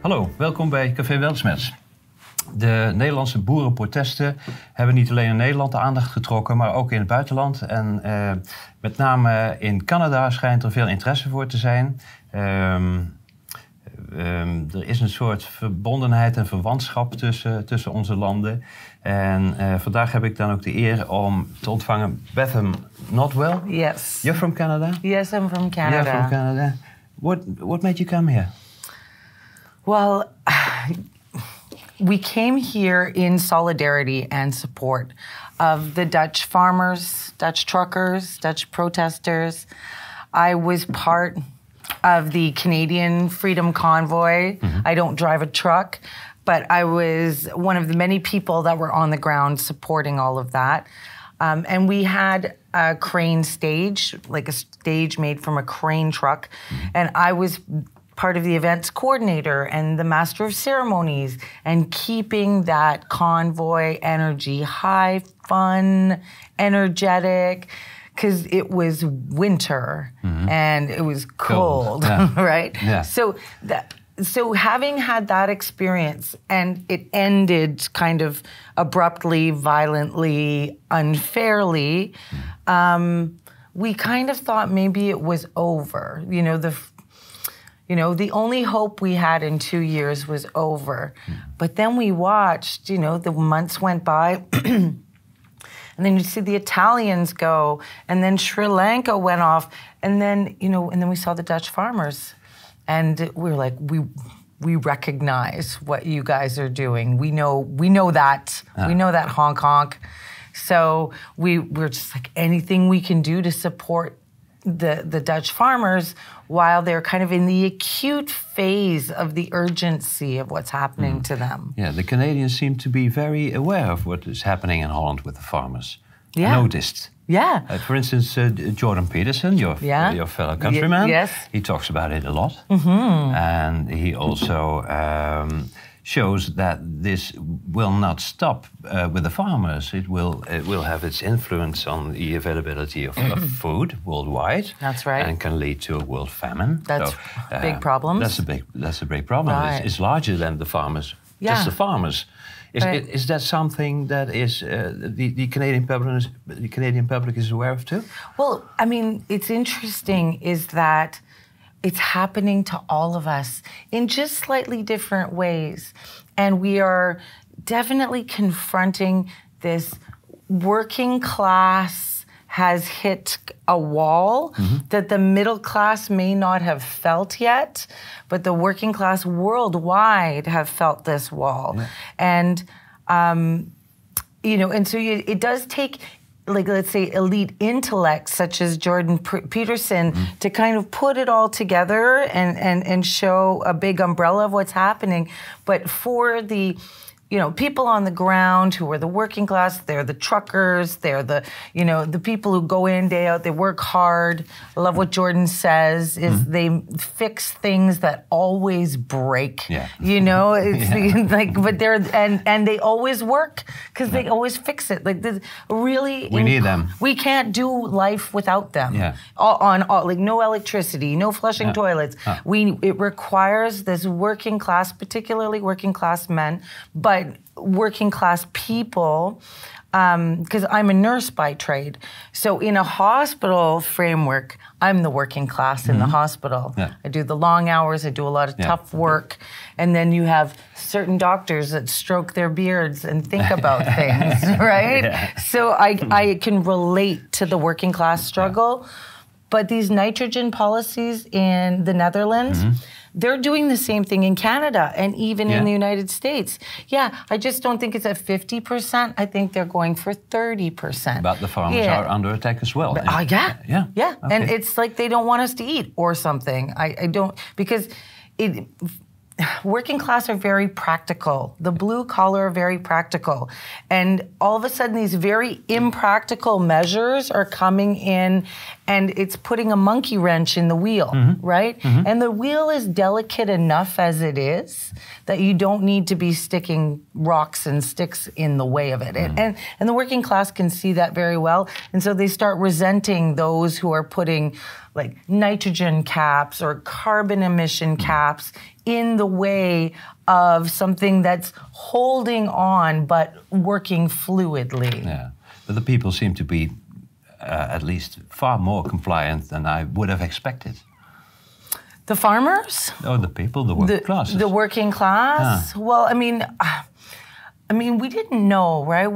Hallo, welkom bij Café Welsmets. De Nederlandse boerenprotesten hebben niet alleen in Nederland de aandacht getrokken, maar ook in het buitenland. En uh, met name in Canada schijnt er veel interesse voor te zijn. Um, um, er is een soort verbondenheid en verwantschap tussen, tussen onze landen. En uh, vandaag heb ik dan ook de eer om te ontvangen Betham Notwell. Yes. You're from Canada? Yes, I'm from Canada. You're from Canada. What, what made you come here? Well, we came here in solidarity and support of the Dutch farmers, Dutch truckers, Dutch protesters. I was part of the Canadian Freedom Convoy. Mm-hmm. I don't drive a truck, but I was one of the many people that were on the ground supporting all of that. Um, and we had a crane stage, like a stage made from a crane truck. Mm-hmm. And I was part of the events coordinator and the master of ceremonies and keeping that convoy energy high, fun, energetic because it was winter mm-hmm. and it was cold, cold. Yeah. right? Yeah. So that so having had that experience and it ended kind of abruptly, violently, unfairly, mm. um, we kind of thought maybe it was over. You know, the you know, the only hope we had in two years was over. But then we watched, you know, the months went by. and then you see the Italians go, and then Sri Lanka went off, and then you know, and then we saw the Dutch farmers, and we were like, we we recognize what you guys are doing. We know we know that ah. we know that honk honk. So we we're just like anything we can do to support the, the Dutch farmers while they're kind of in the acute phase of the urgency of what's happening mm. to them. Yeah, the Canadians seem to be very aware of what is happening in Holland with the farmers. Yeah. Noticed. Yeah. Uh, for instance, uh, Jordan Peterson, your, yeah. your fellow countryman, y- yes. he talks about it a lot. Mm-hmm. And he also um, shows that this will not stop uh, with the farmers. It will it will have its influence on the availability of, of food worldwide. That's right, and can lead to a world famine. That's so, uh, big problem. That's a big that's a big problem. Right. It's, it's, larger than the farmers. Yeah. Just the farmers. Is, is that something that is uh, the, the Canadian public is, the Canadian public is aware of too? Well, I mean, it's interesting is that it's happening to all of us in just slightly different ways. And we are definitely confronting this working class has hit a wall mm-hmm. that the middle class may not have felt yet, but the working class worldwide have felt this wall. Yeah. And, um, you know, and so you, it does take like let's say elite intellects such as Jordan P- Peterson mm-hmm. to kind of put it all together and, and and show a big umbrella of what's happening but for the you know, people on the ground who are the working class, they're the truckers, they're the, you know, the people who go in day out, they work hard. I love what Jordan says is mm-hmm. they fix things that always break. Yeah. You know, it's yeah. like but they're and and they always work cuz they always fix it. Like this really We inc- need them. We can't do life without them. Yeah. All, on all, like no electricity, no flushing yeah. toilets. We it requires this working class, particularly working class men, but but working class people because um, I'm a nurse by trade. So in a hospital framework, I'm the working class mm-hmm. in the mm-hmm. hospital. Yeah. I do the long hours. I do a lot of yeah. tough work, and then you have certain doctors that stroke their beards and think about things, right? Yeah. So I I can relate to the working class struggle, but these nitrogen policies in the Netherlands. Mm-hmm they're doing the same thing in Canada and even yeah. in the United States. Yeah, I just don't think it's at 50%. I think they're going for 30%. But the farmers yeah. are under attack as well. But, uh, yeah. Yeah. Yeah. Okay. And it's like they don't want us to eat or something. I, I don't, because it, working class are very practical. The blue collar are very practical. And all of a sudden, these very impractical measures are coming in and it's putting a monkey wrench in the wheel, mm-hmm. right? Mm-hmm. And the wheel is delicate enough as it is that you don't need to be sticking rocks and sticks in the way of it. And, and and the working class can see that very well, and so they start resenting those who are putting like nitrogen caps or carbon emission caps in the way of something that's holding on but working fluidly. Yeah, but the people seem to be uh, at least far more compliant than I would have expected. The farmers, Oh, the people, the working the, classes. the working class. Well, I mean, I mean, we didn't know, right?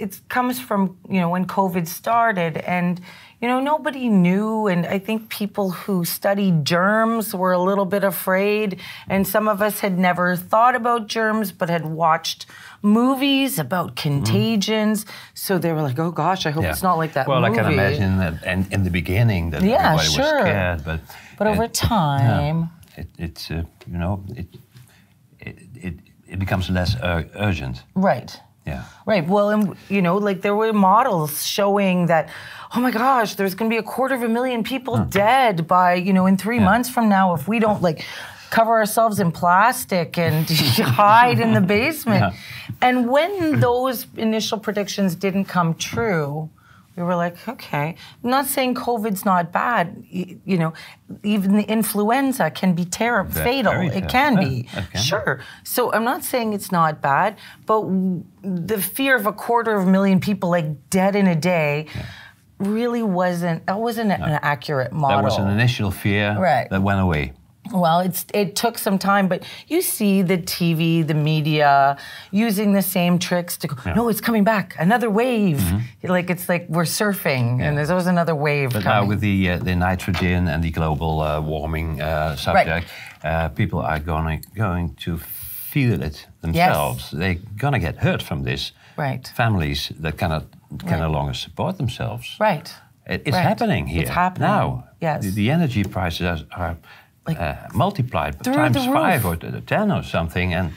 It comes from you know when COVID started, and you know nobody knew, and I think people who studied germs were a little bit afraid, and some of us had never thought about germs, but had watched movies about contagions, so they were like, "Oh gosh, I hope Yeah. it's not like that." Well, movie. I can imagine that, and in the beginning that Yeah, everybody sure. was scared, but But over it- time, it, it's uh, you know it, it it it becomes less ur- urgent. right. Yeah. Right. Well, and you know, like there were models showing that, oh my gosh, there's going to be a quarter of a million people dead by, you know, in three months from now if we don't like cover ourselves in plastic and hide in the basement. Yeah. And when those initial predictions didn't come true, we were like, okay, I'm not saying COVID's not bad. Y- You know, even the influenza can be terrible, fatal. It can Yeah, be. can. Sure. So I'm not saying it's not bad, but w- the fear of a quarter of a million people like dead in a day really wasn't. That wasn't an accurate model. That was an initial fear Right. that went away. Well, it's it took some time, but you see the TV, the media using the same tricks to go. No, it's coming back. Another wave. Like it's like we're surfing, and there's always another wave But coming. now with the uh, the nitrogen and the global uh, warming uh, subject, uh, people are going going to feel it themselves. They're gonna get hurt from this. Right. Families that cannot can no longer support themselves. right. It- It's Right. happening here It's happening. now. Yes. The, the energy prices are, are Like, uh, multiplied times five or ten or something, and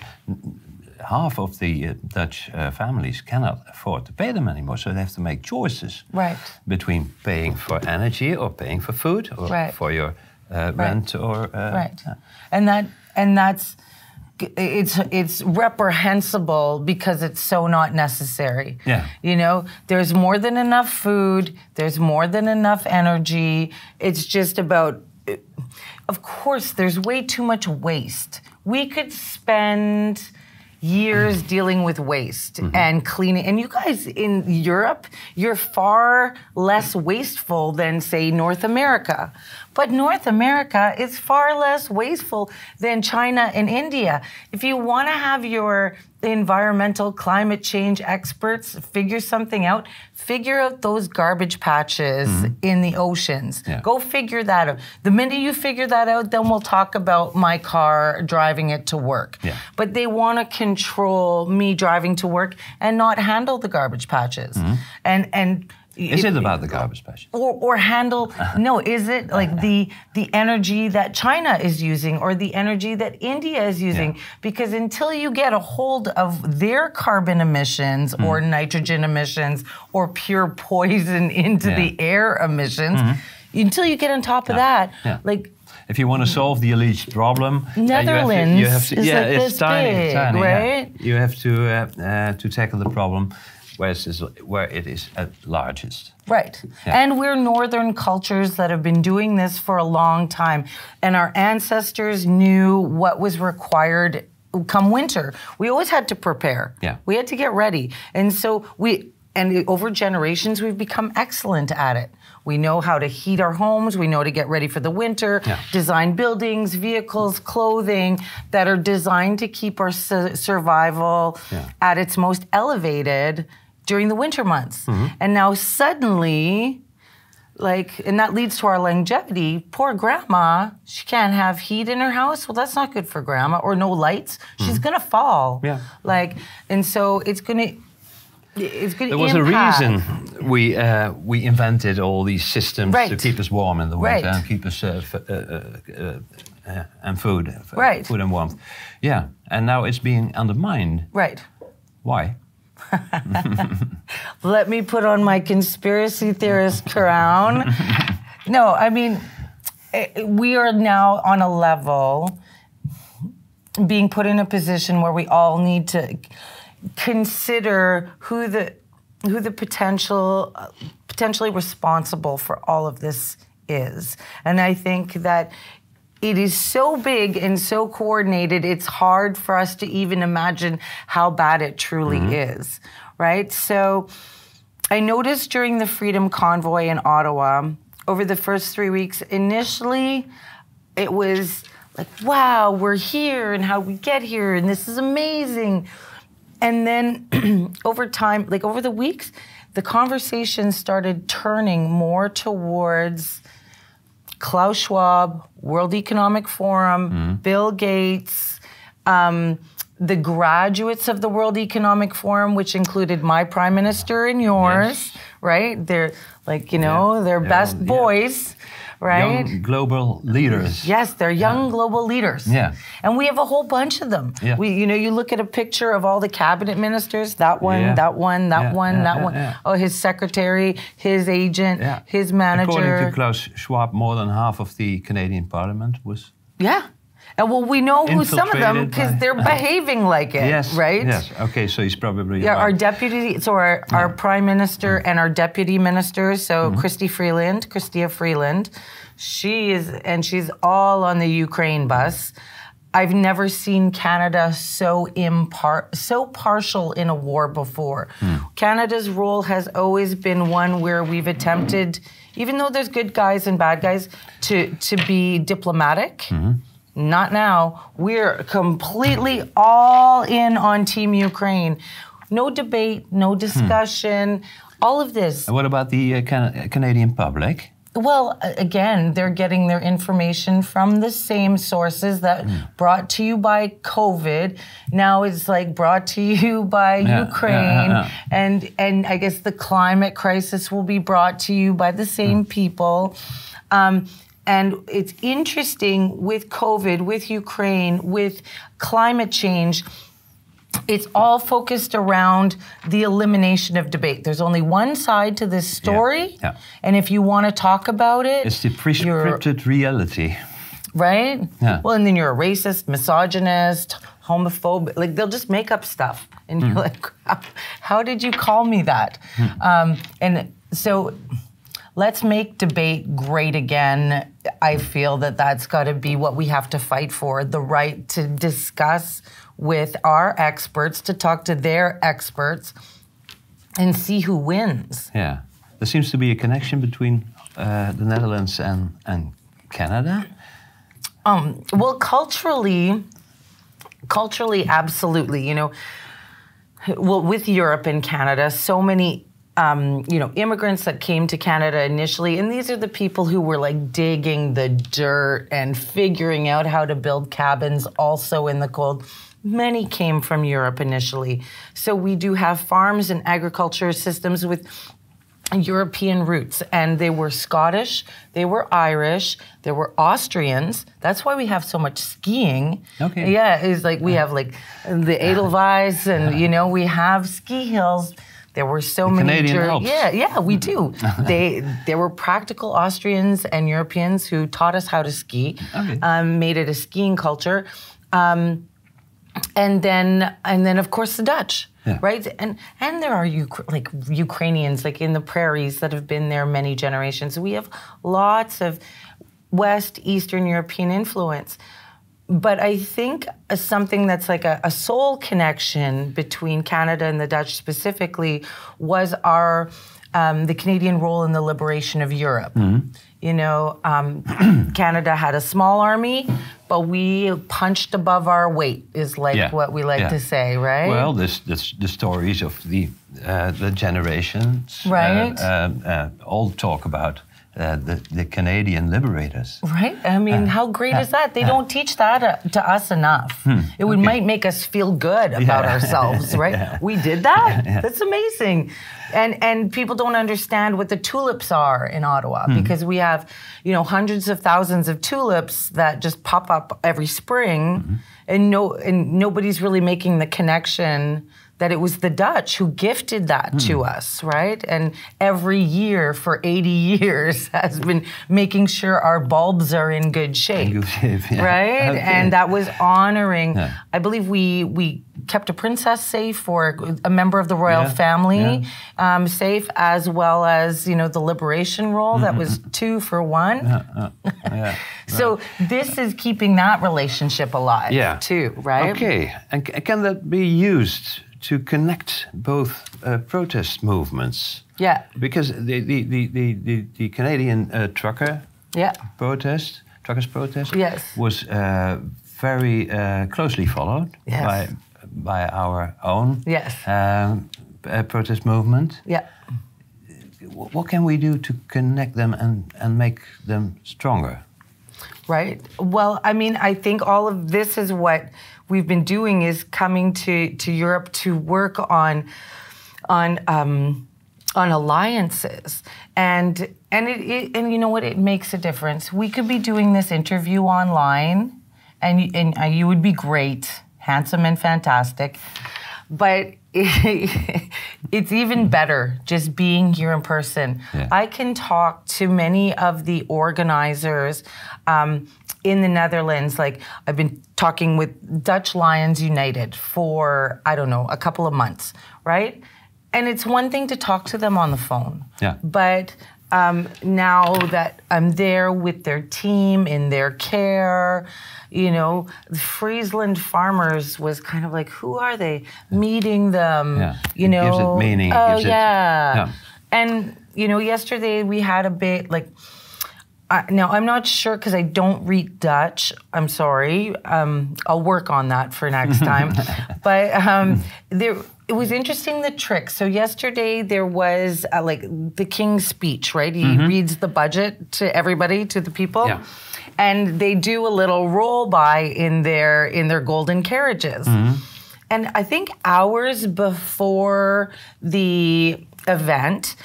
half of the uh, Dutch uh, families cannot afford to pay them anymore. So they have to make choices Right. between paying for energy or paying for food or Right. for your uh, rent or uh, right and that and that's it's it's reprehensible because it's so not necessary Yeah. you know there's more than enough food there's more than enough energy it's just about of course there's way too much waste we could spend years mm-hmm. dealing with waste mm-hmm. and cleaning. And you guys in Europe, you're far less wasteful than, say, North America. But North America is far less wasteful than China and India. If you want to have your environmental climate change experts figure something out, figure out those garbage patches mm-hmm. in the oceans. Yeah. Go figure that out. The minute you figure that out, then we'll talk about my car driving it to work. Yeah. But they want to control me driving to work and not handle the garbage patches. Mm-hmm. And and Is it about the garbage patch? or, or handle no is it like the the energy that china is using or the energy that india is using Yeah. because until you get a hold of their carbon emissions Mm. or nitrogen emissions or pure poison into Yeah. the air emissions until you get on top of that Yeah. like If you want to solve the alleged problem, uh, you have to- Netherlands you have to, is yeah, like it's this tiny, big, tiny, yeah. You have to uh, uh, to tackle the problem where it is, where it is at largest. Right. Yeah. And we're northern cultures that have been doing this for a long time. And our ancestors knew what was required come winter. We always had to prepare. Yeah. We had to get ready. And so we and over generations we've become excellent at it. We know how to heat our homes, we know to get ready for the winter, Yeah. design buildings, vehicles, clothing that are designed to keep our su- survival Yeah. at its most elevated during the winter months. Mm-hmm. And now suddenly, like, and that leads to our longevity. Poor grandma, she can't have heat in her house. Well, that's not good for grandma, or no lights. She's gonna fall. Mm-hmm. Yeah. Like, and so it's gonna. It's gonna. There was a reason we uh, we invented all these systems to keep us warm in the winter Right. and keep us uh, f- uh, uh, uh, uh, and food, Right. food and warmth. Yeah, and now it's being undermined. Right. Why? Let me put on my conspiracy theorist crown. no, I mean, eh, we are now on a level being put in a position where we all need to consider who the who the potential potentially responsible for all of this is. And I think that it is so big and so coordinated, it's hard for us to even imagine how bad it truly mm-hmm. is, right? So I noticed during the Freedom Convoy in Ottawa, over the first three weeks, initially it was like, wow, we're here and how we get here, and this is amazing. And then over time, like over the weeks, the conversation started turning more towards Klaus Schwab, World Economic Forum, Bill Gates, um, the graduates of the World Economic Forum, which included my prime minister and yours, right? They're like, you know, Yeah. they're Yeah, best yeah. boys, right? Young global leaders. Yes, they're young global leaders. Yeah. And we have a whole bunch of them. Yeah. We you know, you look at a picture of all the cabinet ministers, that one, Yeah. that one, that Yeah, one, yeah, that yeah, one. yeah. Oh, his secretary, his agent, Yeah. his manager. According to Klaus Schwab, more than half of the Canadian Parliament was. yeah. And well, we know who some of them because they're behaving like it, Yes. right? Yes. Okay, so he's probably. Yeah, our deputy, so our, our prime minister and our deputy ministers, so Mm-hmm. Christy Freeland, Chrystia Freeland, she is, and she's all on the Ukraine bus. I've never seen Canada so impar- so partial in a war before. Hmm. Canada's role has always been one where we've attempted, even though there's good guys and bad guys, to to be diplomatic. Mm-hmm. Not now. We're completely all in on Team Ukraine. No debate, no discussion, all of this. And what about the uh, Can- Canadian public? Well, again, they're getting their information from the same sources that brought to you by COVID. Now it's like brought to you by Yeah, Ukraine, yeah, yeah. and and I guess the climate crisis will be brought to you by the same people. Um, and it's interesting with COVID, with Ukraine, with climate change it's all focused around the elimination of debate. There's only one side to this story. yeah. And if you want to talk about it, It's the prescripted reality. right? Yeah. Well, and then you're a racist, misogynist, homophobic. Like they'll just make up stuff, and you're like, "How- "How did you call me that?" Um, and so, let's make debate great again. I feel that that's got to be what we have to fight for: the right to discuss with our experts, to talk to their experts, and see who wins. Yeah. There seems to be a connection between uh, the Netherlands and, and Canada. Well, culturally, culturally, absolutely. You know, well, with Europe and Canada, so many. Um, you know, immigrants that came to Canada initially, and these are the people who were like digging the dirt and figuring out how to build cabins also in the cold. Many came from Europe initially. So we do have farms and agriculture systems with European roots, and they were Scottish, they were Irish, there were Austrians. That's why we have so much skiing. Okay. Yeah, it's like we have like the Edelweiss, and you know we have ski hills. There were so many. Canadian Ger-. Yeah, yeah, we do. they there were practical Austrians and Europeans who taught us how to ski, Okay. um, made it a skiing culture. Um, and then and then of course the Dutch, Yeah. right? And and there are like Ukrainians like in the prairies that have been there many generations. We have lots of West Eastern European influence. But I think uh, something that's like a, a soul connection between Canada and the Dutch specifically was our um, the Canadian role in the liberation of Europe. You know, um, Canada had a small army, but we punched above our weight, is like Yeah, what we like yeah. to say, right? Well, this, this the stories of the uh, the generations, uh, Right. uh, uh, all talk about uh, the the Canadian liberators. Right? I mean, how great is that? They don't teach that uh, to us enough. It would might make us feel good about Yeah. ourselves, right? We did that. That's amazing. And and people don't understand what the tulips are in Ottawa because we have, you know, hundreds of thousands of tulips that just pop up every spring and no and nobody's really making the connection that it was the Dutch who gifted that to Hmm. us, right? And every year for 80 years has been making sure our bulbs are in good shape. good shape, yeah. Right? Okay. And that was honoring, Yeah. I believe we, we kept a princess safe or a member of the royal Yeah, family um, safe, as well as, you know, the liberation roll that was Mm-hmm. two for one. Yeah. So this is keeping that relationship alive Yeah. too, right? Okay, and can that be used to connect both uh, protest movements? Yeah. Because the the the the, the, the Canadian uh, trucker Yeah. protest, truckers protest, Yes. was uh, very uh, closely followed Yes. by by our own Yes. um, uh, protest movement. Yeah. What can we do to connect them and, and make them stronger? Right. Well, I mean, I think all of this is what we've been doing is coming to, to Europe to work on on um, on alliances and and it, it and you know what it makes a difference. We could be doing this interview online, and and you would be great, handsome and fantastic, but. it's even better just being here in person. Yeah. I can talk to many of the organizers um, in the Netherlands. Like I've been talking with Dutch Lions United for I don't know a couple of months, right? And it's one thing to talk to them on the phone, Yeah. but um, now that I'm there with their team in their care, you know, the Friesland farmers was kind of like, who are they? Meeting them, Yeah. you It know. gives it meaning, Oh it- yeah. yeah. And you know, yesterday we had a bit like. Uh, now I'm not sure because I don't read Dutch. I'm sorry. Um, I'll work on that for next time. but um, there, it was interesting the trick. So yesterday there was uh, like the king's speech, right? He reads the budget to everybody, to the people, Yeah. and they do a little roll by in their in their golden carriages. And I think hours before the event,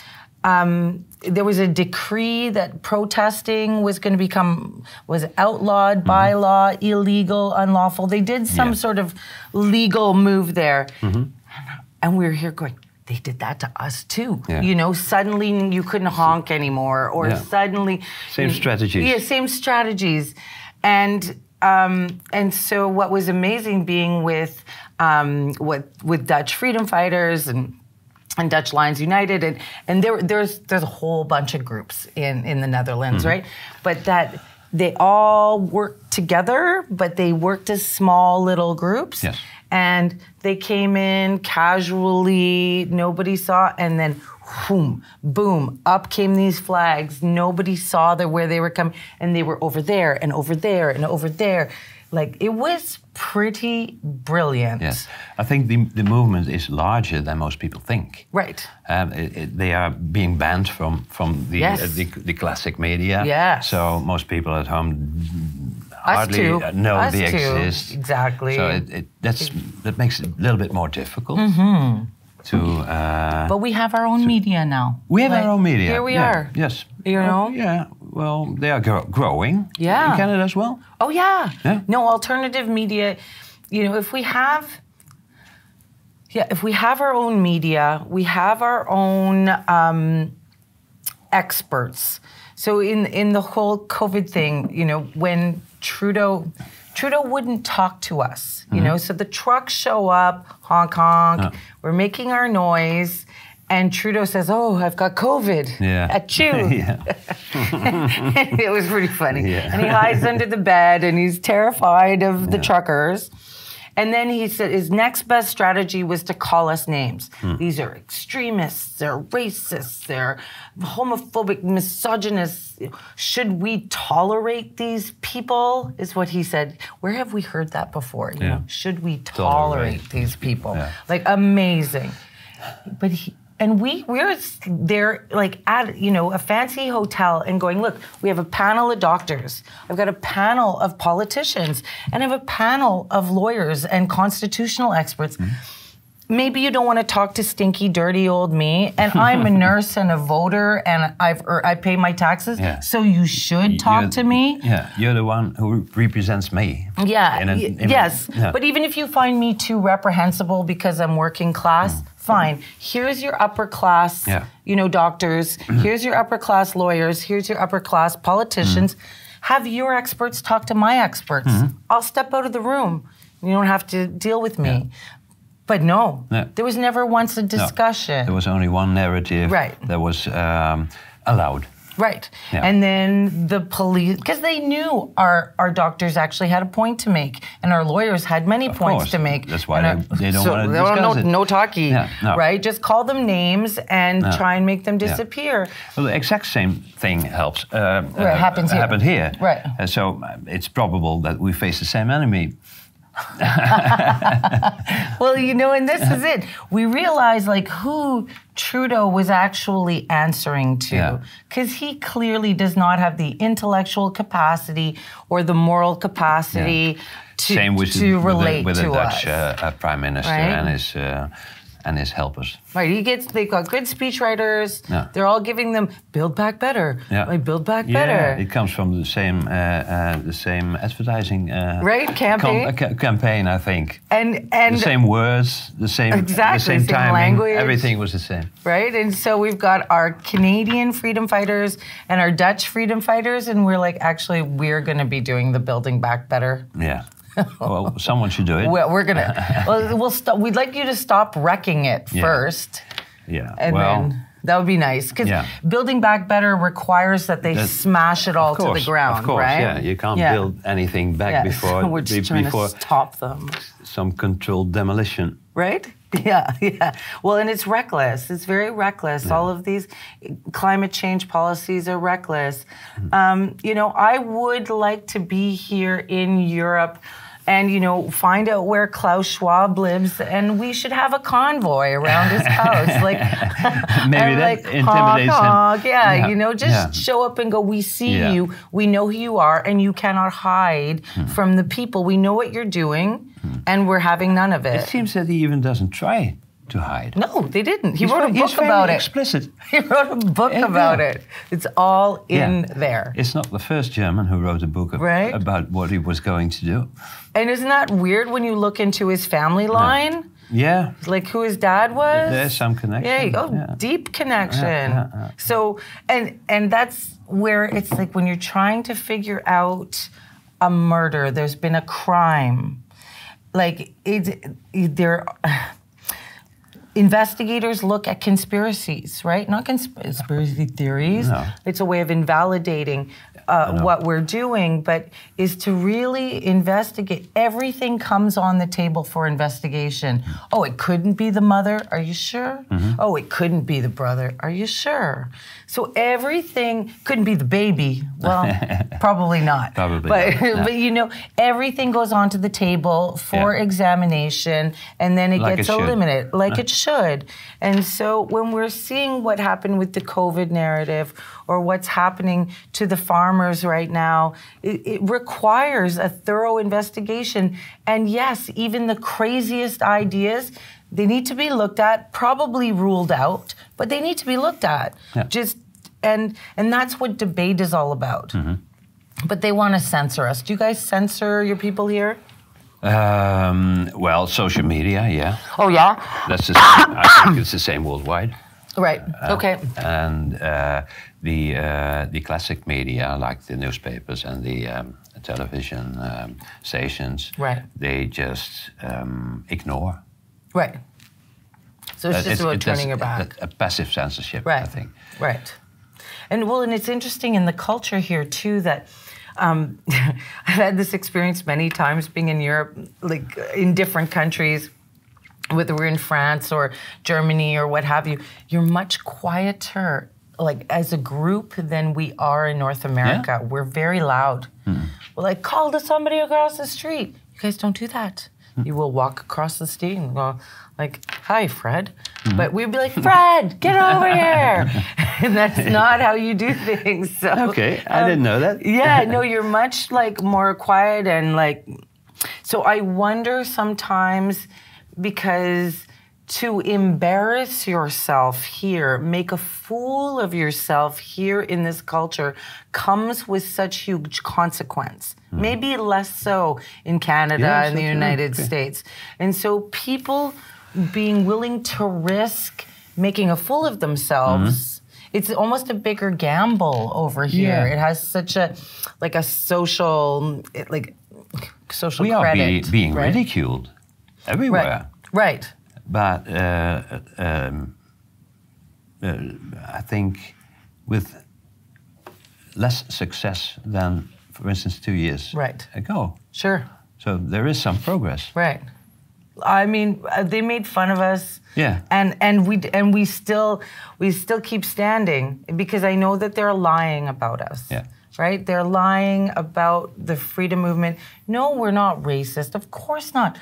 um, there was a decree that protesting was going to become was outlawed by law, illegal, unlawful. They did some Yeah. sort of legal move there, and we were here going. They did that to us too. Yeah. You know, suddenly you couldn't honk anymore, or Yeah. suddenly Same strategies. Yeah, same strategies, and um, and so what was amazing being with um, with with Dutch freedom fighters and and Dutch Lions United, and and there there's there's a whole bunch of groups in in the Netherlands, Mm-hmm. right? But that they all worked together, but they worked as small little groups. Yes. And they came in casually, nobody saw, and then boom, boom, up came these flags. Nobody saw where they were coming, and they were over there and over there and over there. Like it was pretty brilliant. Yes, I think the, the movement is larger than most people think. Right. Um, it, it, they are being banned from from the, Yes. uh, the the classic media. Yes. So most people at home hardly too. uh, know Us they too. exist. Exactly. So it, it, that's that makes it a little bit more difficult to. Uh, but we have our own media now. we have Like, our own media. Here we yeah. are. Yes. You know? yeah. Well, they are grow- growing. Yeah. In Canada as well. Oh yeah. Yeah. No alternative media. You know, if we have yeah, if we have our own media, we have our own um, experts. So in in the whole COVID thing, you know, when Trudeau Trudeau wouldn't talk to us, you mm-hmm. know, so the trucks show up, honk honk, Yeah. we're making our noise, and Trudeau says, "Oh, I've got COVID." Yeah. At you. yeah. it was pretty funny. Yeah. And he hides under the bed and he's terrified of the truckers. And then he said his next best strategy was to call us names. Hmm. These are extremists, they're racists, they're homophobic, misogynists. Should we tolerate these people? Is what he said. Where have we heard that before? You Yeah. know, should we tolerate, Tolerate these people? Yeah. Like amazing. But he and we we're there like at you know a fancy hotel and going look we have a panel of doctors. I've got a panel of politicians and i have a panel of lawyers and constitutional experts mm-hmm. Maybe you don't want to talk to stinky, dirty old me, and I'm a nurse and a voter, and I've er, I pay my taxes, Yeah. so you should talk You're- to me. Yeah, you're the one who represents me. Yeah. In a- in a- yes. yeah. But even if you find me too reprehensible because I'm working class, fine. Here's your upper class, Mm. Yeah. Mm-hmm. you know, doctors. Here's your upper class lawyers. Here's your upper class politicians. Have your experts talk to my experts. Mm-hmm. I'll step out of the room. You don't have to deal with me. But no, No. there was never once a No, discussion. there was only one narrative Right. that was um, allowed. Right. Yeah. And then the police, because they knew our, our doctors actually had a point to make, and our lawyers had many Of points course. to make. That's why And they- they don't wanna they don't- discuss no, it. No talkie, Yeah, no. right? Just call them names and No. try and make them Yeah. disappear. Well, the exact same thing helps. Uh, Right, happens here. Happened here. Right. Uh, so uh, it's probable that we face the same enemy. Well, you know, and this is it. We realize like who Trudeau was actually answering to, Yeah. because he clearly does not have the intellectual capacity or the moral capacity to, same with, to the, with relate the, with to the Dutch uh, uh, prime minister Right. and his uh, and his helpers. Right, he gets. They've got good speechwriters. Yeah. They're all giving them build back better. Yeah. like build back Yeah, better. it comes from the same uh, uh, the same advertising uh, Right, campaign. uh, campaign, I think. and and the same words, the same Exactly, the same, same timing, language. everything was the same. right, and so we've got our Canadian freedom fighters and our Dutch freedom fighters, and we're like, actually, we're going to be doing the building back better. Yeah. well, someone should do it. We're, we're gonna. well, we'll stop. We'd like you to stop wrecking it Yeah. first, yeah. and well, then. That would be nice because Yeah. building back better requires that they smash it all of to the ground, Of course, right? yeah. You can't Yeah. build anything back Yes, before we're just be- trying before to stop them. some controlled demolition. right? Yeah, yeah. Well, and it's reckless. It's very reckless. All of these climate change policies are reckless. Um, you know, I would like to be here in Europe. And you know, find out where Klaus Schwab lives, and we should have a convoy around his house. Like, Maybe that like, intimidates him. honk, honk. Yeah, Yeah, you know, just yeah. show up and go. We see Yeah. you. We know who you are, and you cannot hide Hmm. from the people. We know what you're doing, and we're having none of it. It seems that he even doesn't try to hide. no, they didn't. He He's wrote a book about it. Explicit. He wrote a book Yeah, about yeah. it. It's all in Yeah. there. It's not the first German who wrote a book ab- Right. about what he was going to do. And isn't that weird when you look into his family line? Yeah, Like who his dad was? there's some connection. Yeah, you go Yeah. deep connection. Yeah. So and and that's where it's like when you're trying to figure out a murder, there's been a crime. Like it, it there investigators look at conspiracies, right? Not consp- conspiracy theories. No. It's a way of invalidating uh, what we're doing, but is to really investigate. Everything comes on the table for investigation. Oh, it couldn't be the mother. Are you sure? Mm-hmm. Oh, it couldn't be the brother. Are you sure? So everything couldn't be the baby. Well, probably not. Probably but, not, no. but you know, everything goes onto the table for Yeah. examination, and then it Like gets it eliminated, like it uh-huh. should. And so when we're seeing what happened with the COVID narrative, or what's happening to the farmers right now, it, it requires a thorough investigation. And yes, even the craziest ideas. They need to be looked at, probably ruled out, but they need to be looked at. Yeah. Just and and that's what debate is all about. Mm-hmm. But they want to censor us. Do you guys censor your people here? Um, well, social media, yeah. Oh yeah. That's the same, I think it's the same worldwide. Right. okay. And uh, the uh, the classic media, like the newspapers and the um, television um, stations, Right. they just um, ignore. Right. So it's Uh, just about it- turning your back. A, a passive censorship, Right. I think. Right. And well, and it's interesting in the culture here too that um, I've had this experience many times being in Europe, like in different countries, whether we're in France or Germany or what have you. You're much quieter, like as a group, than we are in North America. We're very loud. We're like, call to somebody across the street. You guys don't do that. You will walk across the street and go, like, hi, Fred. Mm-hmm. But we'd be like, Fred, get over here. and that's not how you do things. So, Okay, I um, didn't know that. yeah, no, you're much like more quiet and like. So I wonder sometimes because to embarrass yourself here, make a fool of yourself here in this culture comes with such huge consequence. Hmm. Maybe less so in Canada Yes, and the United right. States. And so people being willing to risk making a fool of themselves. Mm-hmm. It's almost a bigger gamble over here. Yeah. It has such a like a social like social We are be, being right? ridiculed Right. everywhere. Right. But uh, um, uh, I think with less success than, for instance, two years Right. ago. Sure. So there is some progress. Right. I mean, uh, they made fun of us. Yeah. And and we and we still we still keep standing because I know that they're lying about us. Yeah. Right? They're lying about the freedom movement. No, we're not racist. Of course not.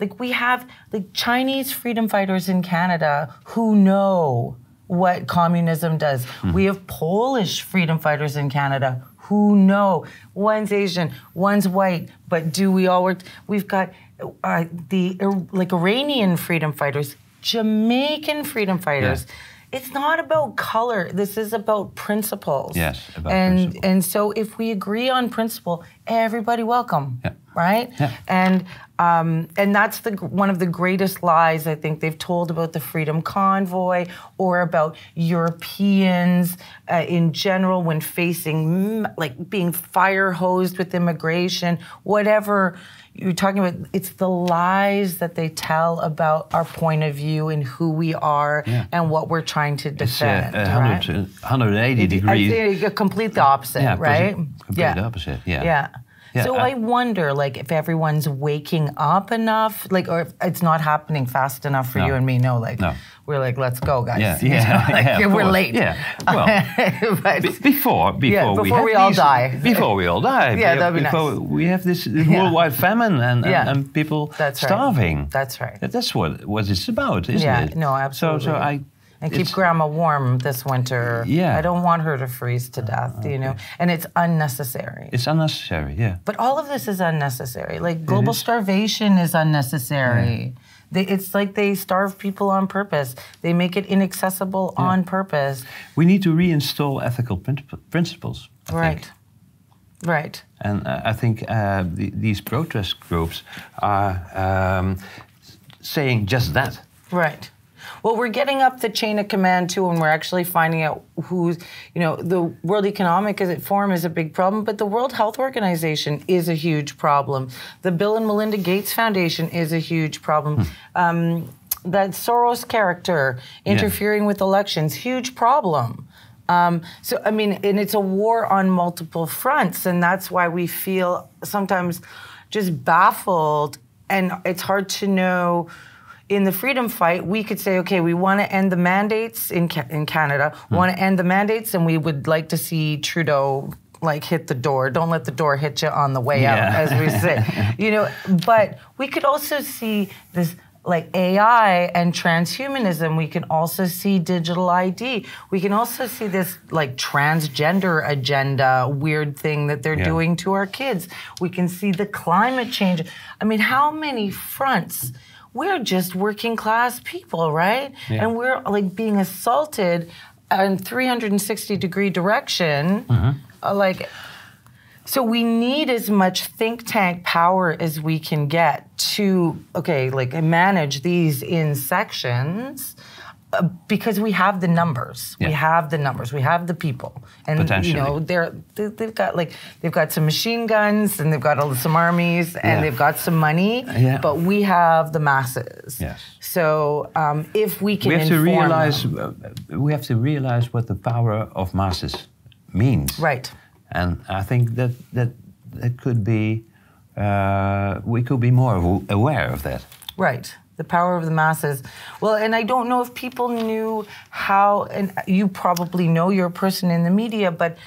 Like we have like Chinese freedom fighters in Canada who know what communism does. We have Polish freedom fighters in Canada who know one's Asian, one's white, but do we all work? We've got uh, the like Iranian freedom fighters, Jamaican freedom fighters. It's not about color. This is about principles. Yes, about and principle. and so if we agree on principle, everybody welcome. Yeah. Right. Yeah. And um, and that's the one of the greatest lies I think they've told about the Freedom Convoy or about Europeans uh, in general when facing like being fire hosed with immigration, whatever you're talking about. It's the lies that they tell about our point of view and who we are Yeah. and what we're trying to defend. It's uh, right? 100, 180 I degrees. think a complete the opposite, yeah, right? Complete opposite. Yeah. Yeah. Yeah, so I- I, wonder, like, if everyone's waking up enough, like, or if it's not happening fast enough for No. you and me. No, like, No. we're like, let's go, guys. Yeah, You yeah, know, like, yeah, we're course. late. Yeah, well, but, Be- before before, Yeah, we, before have we all these- die. before we all die Yeah, that'd be before nice. we have this worldwide famine and, and, Yeah. and people That's right. starving That's right. That's what what it's about isn't yeah, it no, absolutely. so so I and keep grandma warm this winter. Yeah. I don't want her to freeze to death, you know, and it's unnecessary. it's unnecessary yeah But all of this is unnecessary. Like global is. starvation is unnecessary. They, it's like they starve people on purpose. They make it inaccessible on purpose. we need to reinstall ethical princip- principles I think. Right. Right. And uh, I think uh, the, these protest groups are um, saying just that. Right. Well, we're getting up the chain of command too, and we're actually finding out who's, you know, the World Economic Forum is a big problem, but the World Health Organization is a huge problem. The Bill and Melinda Gates Foundation is a huge problem. Um, that Soros character interfering with elections, huge problem. Um, so, I mean, and it's a war on multiple fronts, and that's why we feel sometimes just baffled, and it's hard to know. In the freedom fight, we could say, okay, we want to end the mandates in Ca- in Canada, hmm. want to end the mandates, and we would like to see Trudeau like hit the door. Don't let the door hit you on the way Yeah. out, as we say. you know, but we could also see this like AI and transhumanism. We can also see digital ID. We can also see this like transgender agenda weird thing that they're Yeah. doing to our kids. We can see the climate change. I mean, how many fronts? We're just working class people, right? Yeah. And we're like being assaulted in 360 degree direction. Uh, like so we need as much think tank power as we can get to okay, like manage these in sections. Because we have the numbers, we have the numbers, we have the people, and you know they're they, they've got like they've got some machine guns and they've got all- some armies and Yeah. they've got some money, Yeah. but we have the masses. Yes. So um, if we can We have to realize them- uh, we have to realize what the power of masses means. right, And I think that that that could be uh, we could be more aware of that. Right. The power of the masses. Well, and I don't know if people knew how, and you probably know you're a person in the media, but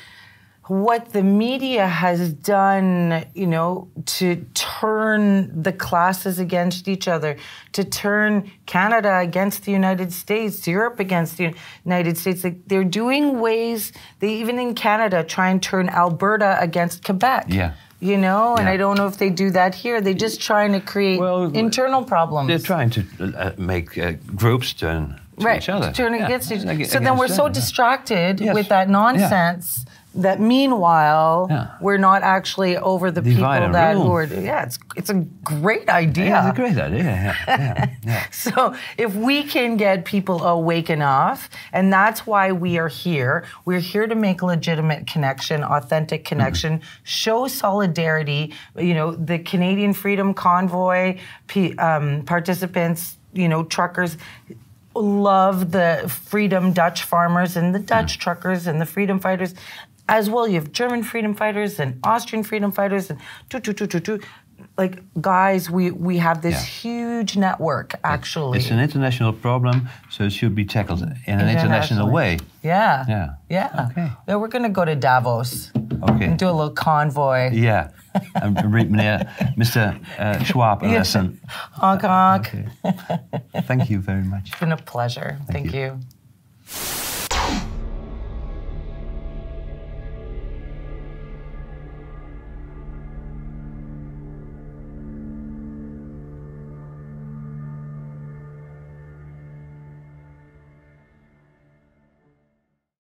what the media has done, you know, to turn the classes against each other, to turn Canada against the United States, Europe against the United States. Like they're doing ways, they even in Canada try and turn Alberta against Quebec. Yeah. You know, and Yeah. I don't know if they do that here. They're just trying to create Well, internal problems. They're trying to uh, make uh, groups turn to right, each other. turning Yeah. against each Ag- So then we're so distracted Yes. with that nonsense that meanwhile Yeah. we're not actually over the Divide people that who rule. are yeah it's it's a great idea. Yeah, it's a great idea. Yeah, yeah, yeah. So if we can get people awake enough, and that's why we are here, we're here to make legitimate connection, authentic connection, show solidarity. You know, the Canadian Freedom Convoy P, um, participants, you know, truckers love the freedom Dutch farmers and the Dutch truckers and the freedom fighters. As well, you have German freedom fighters and Austrian freedom fighters and tu tu tu tu tu. Like guys, we we have this Yeah. huge network actually. It's an international problem, so it should be tackled in an international way. yeah. Yeah. Yeah. Okay. Yeah, we're gonna go to Davos Okay. and do a little convoy. Yeah. En read Mr. Uh, Schwab a lesson. Honk honk. Okay. Thank you very much. It's been a pleasure. Thank, you. you.